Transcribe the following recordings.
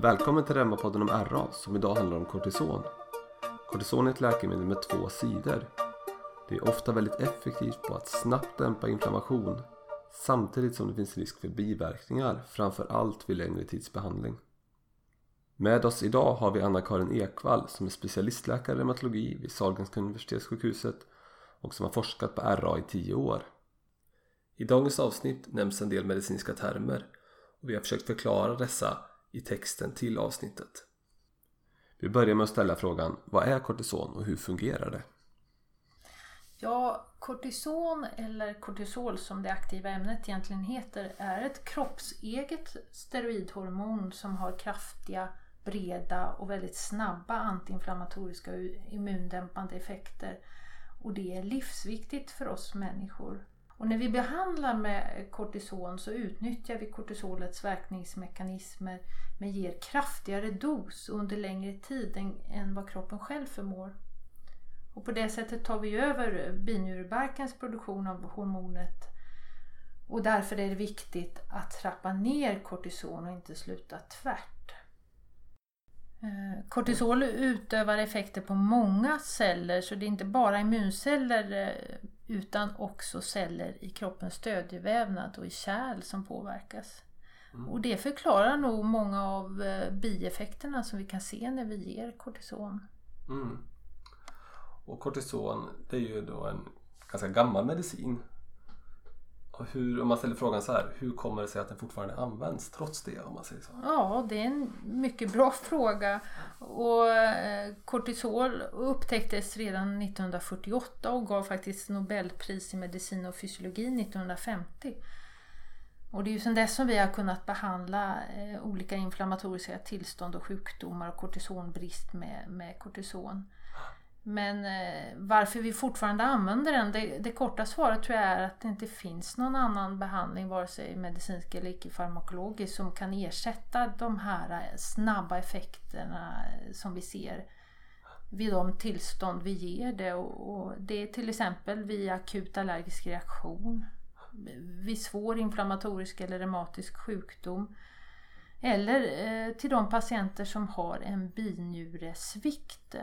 Välkommen till Reumapodden om RA som idag handlar om kortison. Kortison är ett läkemedel med två sidor. Det är ofta väldigt effektivt på att snabbt dämpa inflammation samtidigt som det finns risk för biverkningar framför allt vid längre tids behandling. Med oss idag har vi Anna-Karin Ekvall som är specialistläkare i reumatologi vid Sahlgrenska universitetssjukhuset och som har forskat på RA i tio år. I dagens avsnitt nämns en del medicinska termer och vi har försökt förklara dessa i texten till avsnittet. Vi börjar med att ställa frågan Vad är kortison och hur fungerar det? Ja, kortison eller kortisol som det aktiva ämnet egentligen heter är ett kroppseget steroidhormon som har kraftiga, breda och väldigt snabba antiinflammatoriska och immundämpande effekter. Och det är livsviktigt för oss människor. Och när vi behandlar med kortison så utnyttjar vi kortisolets verkningsmekanismer men ger kraftigare dos under längre tid än, än vad kroppen själv förmår. Och på det sättet tar vi över binjurebarkens produktion av hormonet och därför är det viktigt att trappa ner kortison och inte sluta tvärt. Eh, kortisol utövar effekter på många celler så det är inte bara immunceller eh, utan också celler i kroppens stödjevävnad och i kärl som påverkas. Mm. Och det förklarar nog många av eh, bieffekterna som vi kan se när vi ger kortison. Mm. Och kortison det är ju då en ganska gammal medicin och hur, om man ställer frågan så här, hur kommer det sig att den fortfarande används trots det? om man säger så? Ja, det är en mycket bra fråga. Och eh, kortisol upptäcktes redan 1948 och gav faktiskt Nobelpris i medicin och fysiologi 1950. Och det är ju sedan dess som vi har kunnat behandla eh, olika inflammatoriska tillstånd och sjukdomar och kortisonbrist med, med kortison. Men eh, varför vi fortfarande använder den, det, det, korta svaret tror jag är att det inte finns någon annan behandling, vare sig medicinsk eller icke-farmakologisk, som kan ersätta de här eh, snabba effekterna eh, som vi ser vid de tillstånd vi ger det. Och, och det är till exempel vid akut allergisk reaktion, vid svår inflammatorisk eller reumatisk sjukdom eller eh, till de patienter som har en binjuresvikt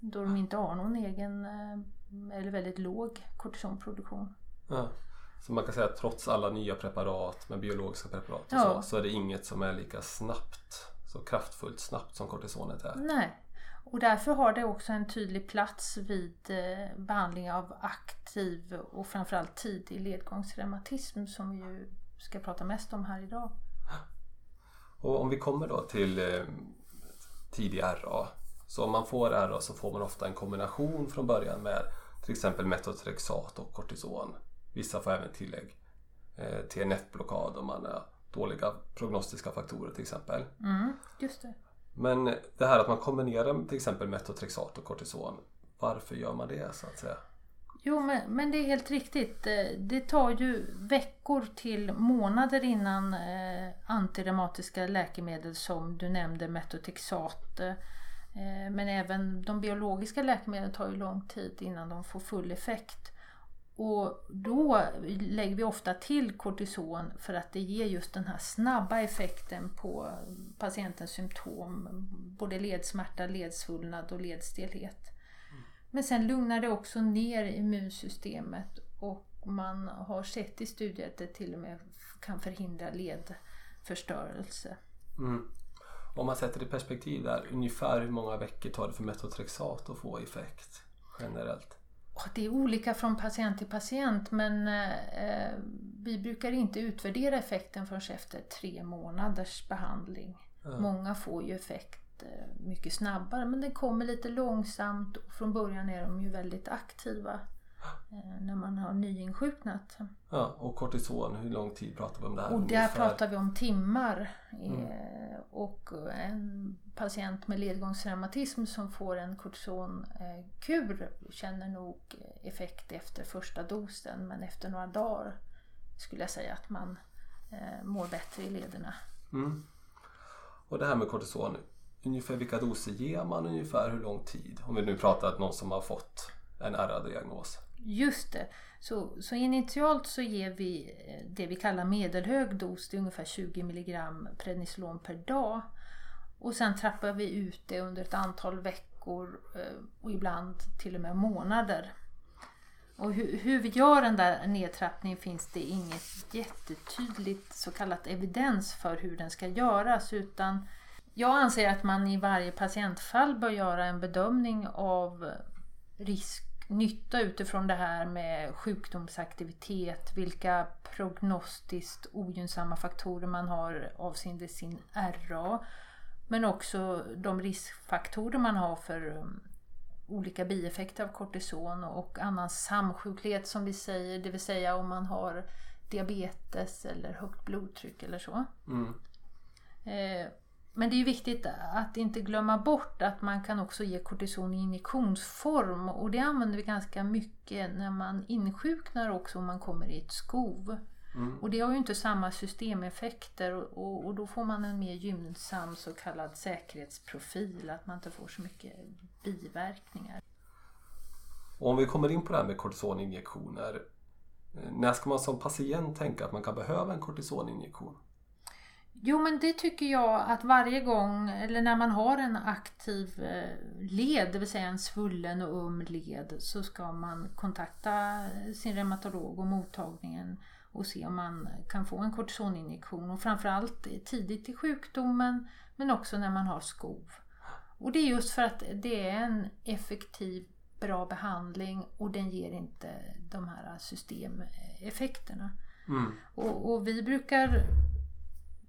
då de inte har någon egen eh, eller väldigt låg kortisonproduktion. Ja. Så man kan säga att trots alla nya preparat med biologiska preparat ja. så, så är det inget som är lika snabbt, så kraftfullt snabbt som kortisonet är. Nej, och därför har det också en tydlig plats vid eh, behandling av aktiv och framförallt tidig ledgångsreumatism som vi ju ska prata mest om här idag. Och om vi kommer då till eh, tidig RA så om man får RA så får man ofta en kombination från början med till exempel metotrexat och kortison. Vissa får även tillägg eh, TNF-blockad om man har dåliga prognostiska faktorer till exempel. Mm, just det. Men det här att man kombinerar till exempel metotrexat och kortison, varför gör man det så att säga? Jo, men, men det är helt riktigt. Eh, det tar ju veckor till månader innan eh, antireumatiska läkemedel som du nämnde, metotrexat, Eh, men även de biologiska läkemedlen tar ju lång tid innan de får full effekt. Och då lägger vi ofta till kortison för att det ger just den här snabba effekten på patientens symptom. Både ledsmärta, ledsvullnad och ledstelhet. Mm. Men sen lugnar det också ner immunsystemet och man har sett i studier att det till och med kan förhindra ledförstörelse. Mm. Om man sätter det i perspektiv där, ungefär hur många veckor tar det för metotrexat att få effekt generellt? Det är olika från patient till patient men eh, vi brukar inte utvärdera effekten förrän efter tre månaders behandling. Mm. Många får ju effekt eh, mycket snabbare men den kommer lite långsamt och från början är de ju väldigt aktiva. Eh, när man har nyinsjuknat. Ja, och kortison, hur lång tid pratar vi om det här? Och där ungefär? pratar vi om timmar. Mm. Eh, och en patient med ledgångsreumatism som får en kortisonkur känner nog effekt efter första dosen men efter några dagar skulle jag säga att man eh, mår bättre i lederna. Mm. Och det här med kortison, ungefär vilka doser ger man ungefär hur lång tid? Om vi nu pratar om någon som har fått en RA-diagnos. Just det. Så, så initialt så ger vi eh, det vi kallar medelhög dos, det är ungefär 20 mg prednisolon per dag. Och sen trappar vi ut det under ett antal veckor eh, och ibland till och med månader. Och hur, hur vi gör den där nedtrappningen finns det inget jättetydligt så kallat evidens för hur den ska göras utan jag anser att man i varje patientfall bör göra en bedömning av risk, nytta utifrån det här med sjukdomsaktivitet, vilka prognostiskt ogynnsamma faktorer man har avseende sin RA men också de riskfaktorer man har för um, olika bieffekter av kortison och annan samsjuklighet som vi säger, det vill säga om man har diabetes eller högt blodtryck eller så. Mm. Eh, men det är viktigt att inte glömma bort att man kan också ge kortison i injektionsform och det använder vi ganska mycket när man insjuknar också om man kommer i ett skov. Mm. Och det har ju inte samma systemeffekter och, och, och, då får man en mer gynnsam så kallad säkerhetsprofil, att man inte får så mycket biverkningar. Och om vi kommer in på det här med kortisoninjektioner. Eh, när ska man som patient tänka att man kan behöva en kortisoninjektion? Jo men det tycker jag att varje gång, eller när man har en aktiv eh, led, det vill säga en svullen och um led, så ska man kontakta sin reumatolog och mottagningen och se om man kan få en kortisoninjektion. Och framförallt tidigt i sjukdomen men också när man har skov. Och det är just för att det är en effektiv, bra behandling och den ger inte de här systemeffekterna. Mm. Och, och vi brukar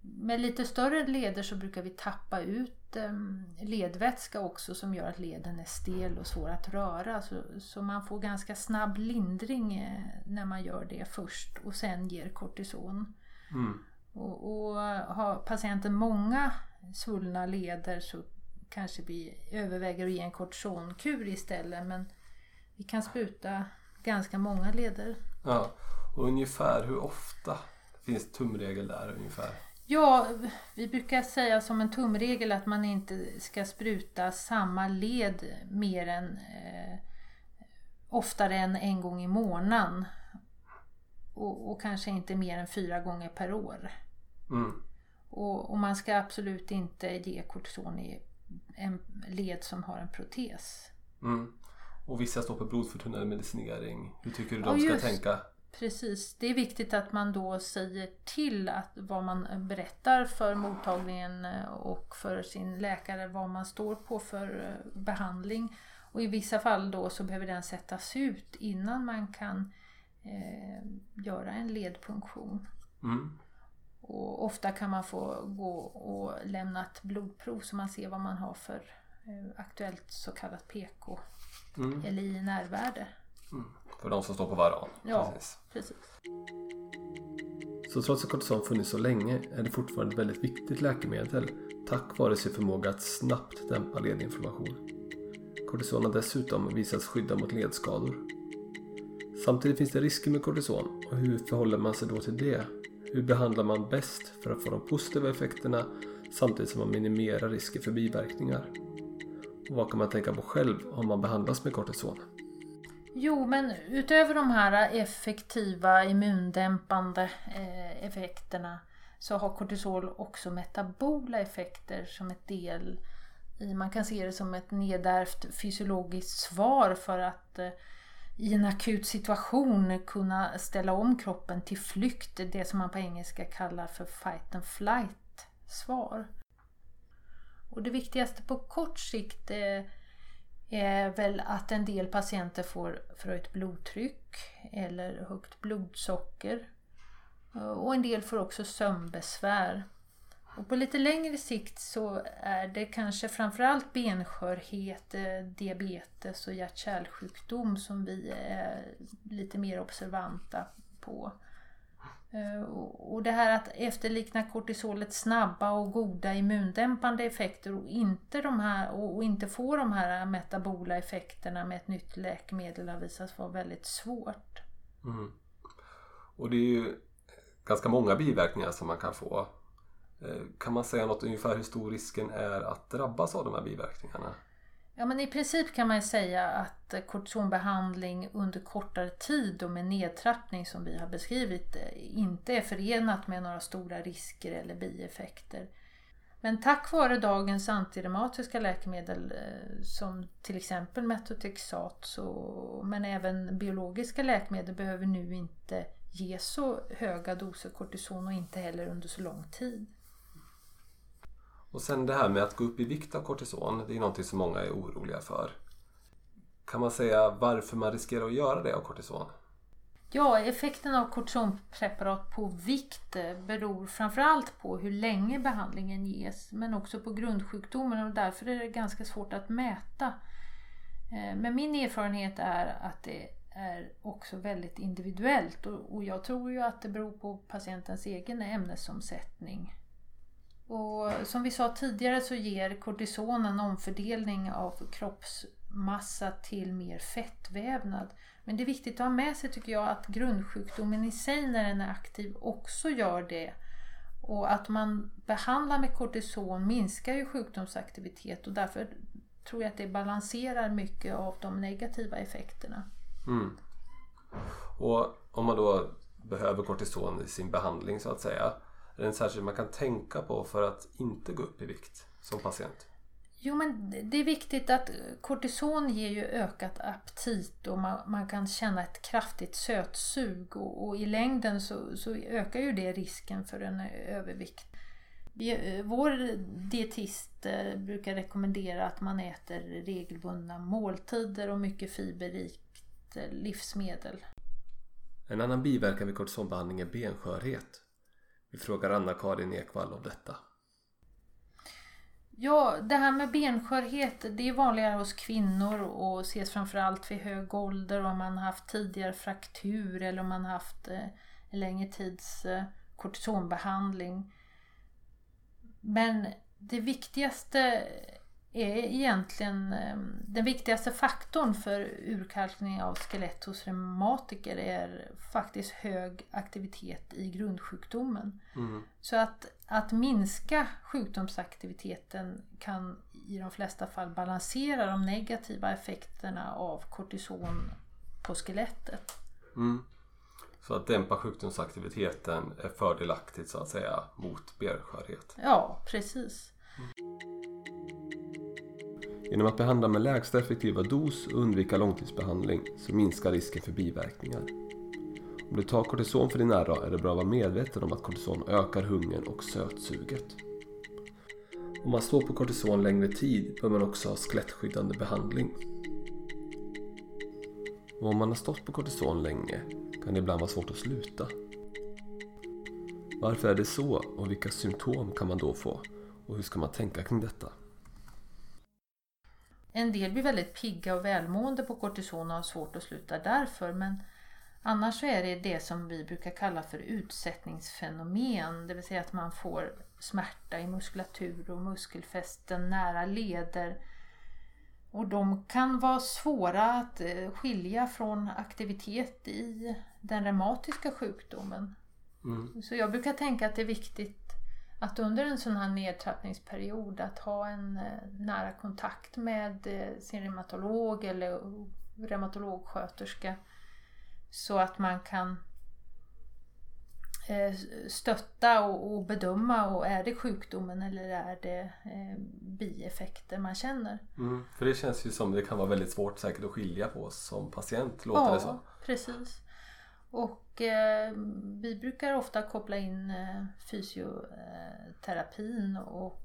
med lite större leder så brukar vi tappa ut ehm, ledvätska också som gör att leden är stel och svår att röra. Så, så man får ganska snabb lindring eh, när man gör det först och sen ger kortison. Mm. Och, och har patienten många svullna leder så kanske vi överväger att ge en kortisonkur istället men vi kan spruta ganska många leder. Ja, och ungefär hur ofta finns tumregel där ungefär? Ja, vi brukar säga som en tumregel att man inte ska spruta samma led mer än eh, oftare än en gång i månaden. Och, och, kanske inte mer än fyra gånger per år. Mm. Och, och, man ska absolut inte ge kortison i en led som har en protes. Mm. Och vissa står på blodförtunnande medicinering. Hur tycker du de ja, ska tänka? Precis, det är viktigt att man då säger till att vad man berättar för mottagningen eh, och för sin läkare vad man står på för eh, behandling. Och i vissa fall då så behöver den sättas ut innan man kan eh, göra en ledpunktion. Mm. Och ofta kan man få gå och lämna ett blodprov så man ser vad man har för eh, aktuellt så kallat PK mm. eller INR-värde. Mm. För de som står på varann. Ja, precis. precis. Så trots att kortison funnits så länge är det fortfarande ett väldigt viktigt läkemedel tack vare sin förmåga att snabbt dämpa ledinflammation. Kortison har dessutom visats skydda mot ledskador. Samtidigt finns det risker med kortison och hur förhåller man sig då till det? Hur behandlar man bäst för att få de positiva effekterna samtidigt som man minimerar risker för biverkningar? Och vad kan man tänka på själv om man behandlas med kortison? Jo, men utöver de här effektiva immundämpande eh, effekterna så har kortisol också metabola effekter som ett del i, man kan se det som ett nedärvt fysiologiskt svar för att eh, i en akut situation kunna ställa om kroppen till flykt, det som man på engelska kallar för fight and flight svar. Och det viktigaste på kort sikt är är väl att en del patienter får förhöjt blodtryck eller högt blodsocker. Eh, och en del får också sömnbesvär. Och på lite längre sikt så är det kanske framförallt benskörhet, eh, diabetes och hjärt-kärlsjukdom som vi är lite mer observanta på. Eh, och det här att efterlikna kortisolets snabba och goda immundämpande effekter och inte, de här, och inte få de här metabola effekterna med ett nytt läkemedel har visat sig vara väldigt svårt. Mm. Och det är ju ganska många biverkningar som man kan få. Eh, kan man säga något ungefär hur stor risken är att drabbas av de här biverkningarna? Ja men i princip kan man säga att eh, kortisonbehandling under kortare tid och med nedtrappning som vi har beskrivit eh, inte är förenat med några stora risker eller bieffekter. Men tack vare dagens antireumatiska läkemedel eh, som till exempel Metotexat så, men även biologiska läkemedel behöver nu inte ge så höga doser kortison och inte heller under så lång tid. Och sen det här med att gå upp i vikt av kortison, det är någonting som många är oroliga för. Kan man säga varför man riskerar att göra det av kortison? Ja, effekten av kortisonpreparat på vikt eh, beror framförallt på hur länge behandlingen ges men också på grundsjukdomen och därför är det ganska svårt att mäta. Eh, men min erfarenhet är att det är också väldigt individuellt och jag tror ju att det beror på patientens egen ämnesomsättning. Och som vi sa tidigare så ger kortison en omfördelning av kroppsmassa till mer fettvävnad. Men det är viktigt att ha med sig tycker jag att grundsjukdomen i sig när den är aktiv också gör det. Och att man behandlar med kortison minskar ju sjukdomsaktivitet och därför tror jag att det balanserar mycket av de negativa effekterna. Mm. Och om man då behöver kortison i sin behandling så att säga. Är det en särskild man kan tänka på för att inte gå upp i vikt som patient? Jo men det är viktigt att kortison ger ju ökat aptit och man, man kan känna ett kraftigt sötsug och, och i längden så, så, ökar ju det risken för en övervikt. Vi, vår dietist eh, brukar rekommendera att man äter regelbundna måltider och mycket fiberrikt eh, livsmedel. En annan biverkan vid kortisonbehandling är benskörhet. Vi frågar Anna-Karin Ekvall om detta. Ja, det här med benskörhet det är vanligare hos kvinnor och ses framförallt vid hög ålder om man har haft tidigare fraktur eller om man har haft en längre tids eh, kortisonbehandling. Men det viktigaste är egentligen ehm, den viktigaste faktorn för urkalkning av skelett hos reumatiker är faktiskt hög aktivitet i grundsjukdomen. Mm. Så att, att minska sjukdomsaktiviteten kan i de flesta fall balansera de negativa effekterna av kortison på skelettet. Mm. Så att dämpa sjukdomsaktiviteten är fördelaktigt så att säga mot benskörhet? Ja, precis. Genom att behandla med lägsta effektiva dos och undvika långtidsbehandling så minskar risken för biverkningar. Om du tar kortison för din RA är det bra att vara medveten om att kortison ökar hungern och sötsuget. Om man står på kortison längre tid bör man också ha skelettskyddande behandling. Och om man har stått på kortison länge kan det ibland vara svårt att sluta. Varför är det så och vilka symptom kan man då få? Och hur ska man tänka kring detta? En del blir väldigt pigga och välmående på kortison och har svårt att sluta därför men annars så är det det som vi brukar kalla för utsättningsfenomen. Det vill säga att man får smärta i muskulatur och muskelfästen nära leder. Och de kan vara svåra att eh, skilja från aktivitet i den reumatiska sjukdomen. Mm. Så jag brukar tänka att det är viktigt att under en sån här nedtrappningsperiod att ha en eh, nära kontakt med eh, sin reumatolog eller reumatologsköterska så att man kan eh, stötta och, bedöma och är det sjukdomen eller är det bieffekter man känner. Mm, för det känns ju som det kan vara väldigt svårt säkert att skilja på som patient låter ja, det så. precis. Och eh, vi brukar ofta koppla in eh, fysioterapin och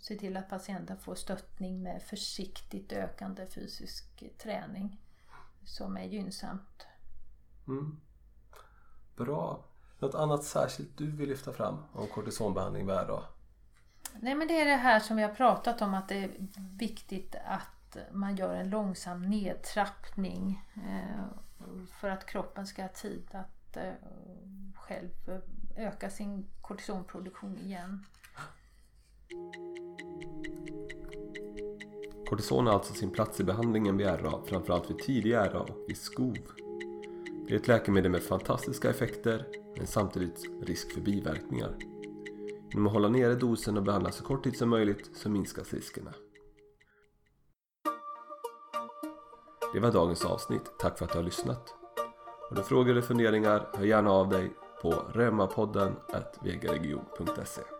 se till att patienten får stöttning med försiktigt ökande fysisk träning som är gynnsamt. Mm. Bra. Något annat särskilt du vill lyfta fram om kortisonbehandling vid RA? Nej men det är det här som vi har pratat om att det är viktigt att man gör en långsam nedtrappning. För att kroppen ska ha tid att eh, själv eh, öka sin kortisonproduktion igen. Kortison har alltså sin plats i behandlingen vid RA, framförallt vid tidig RA och vid skov. Det är ett läkemedel med fantastiska effekter men samtidigt risk för biverkningar. Genom att hålla nere dosen och behandla så kort tid som möjligt så minskas riskerna. Det var dagens avsnitt. Tack för att du har lyssnat. Har du frågor eller funderingar, hör gärna av dig på remapodden vgregion.se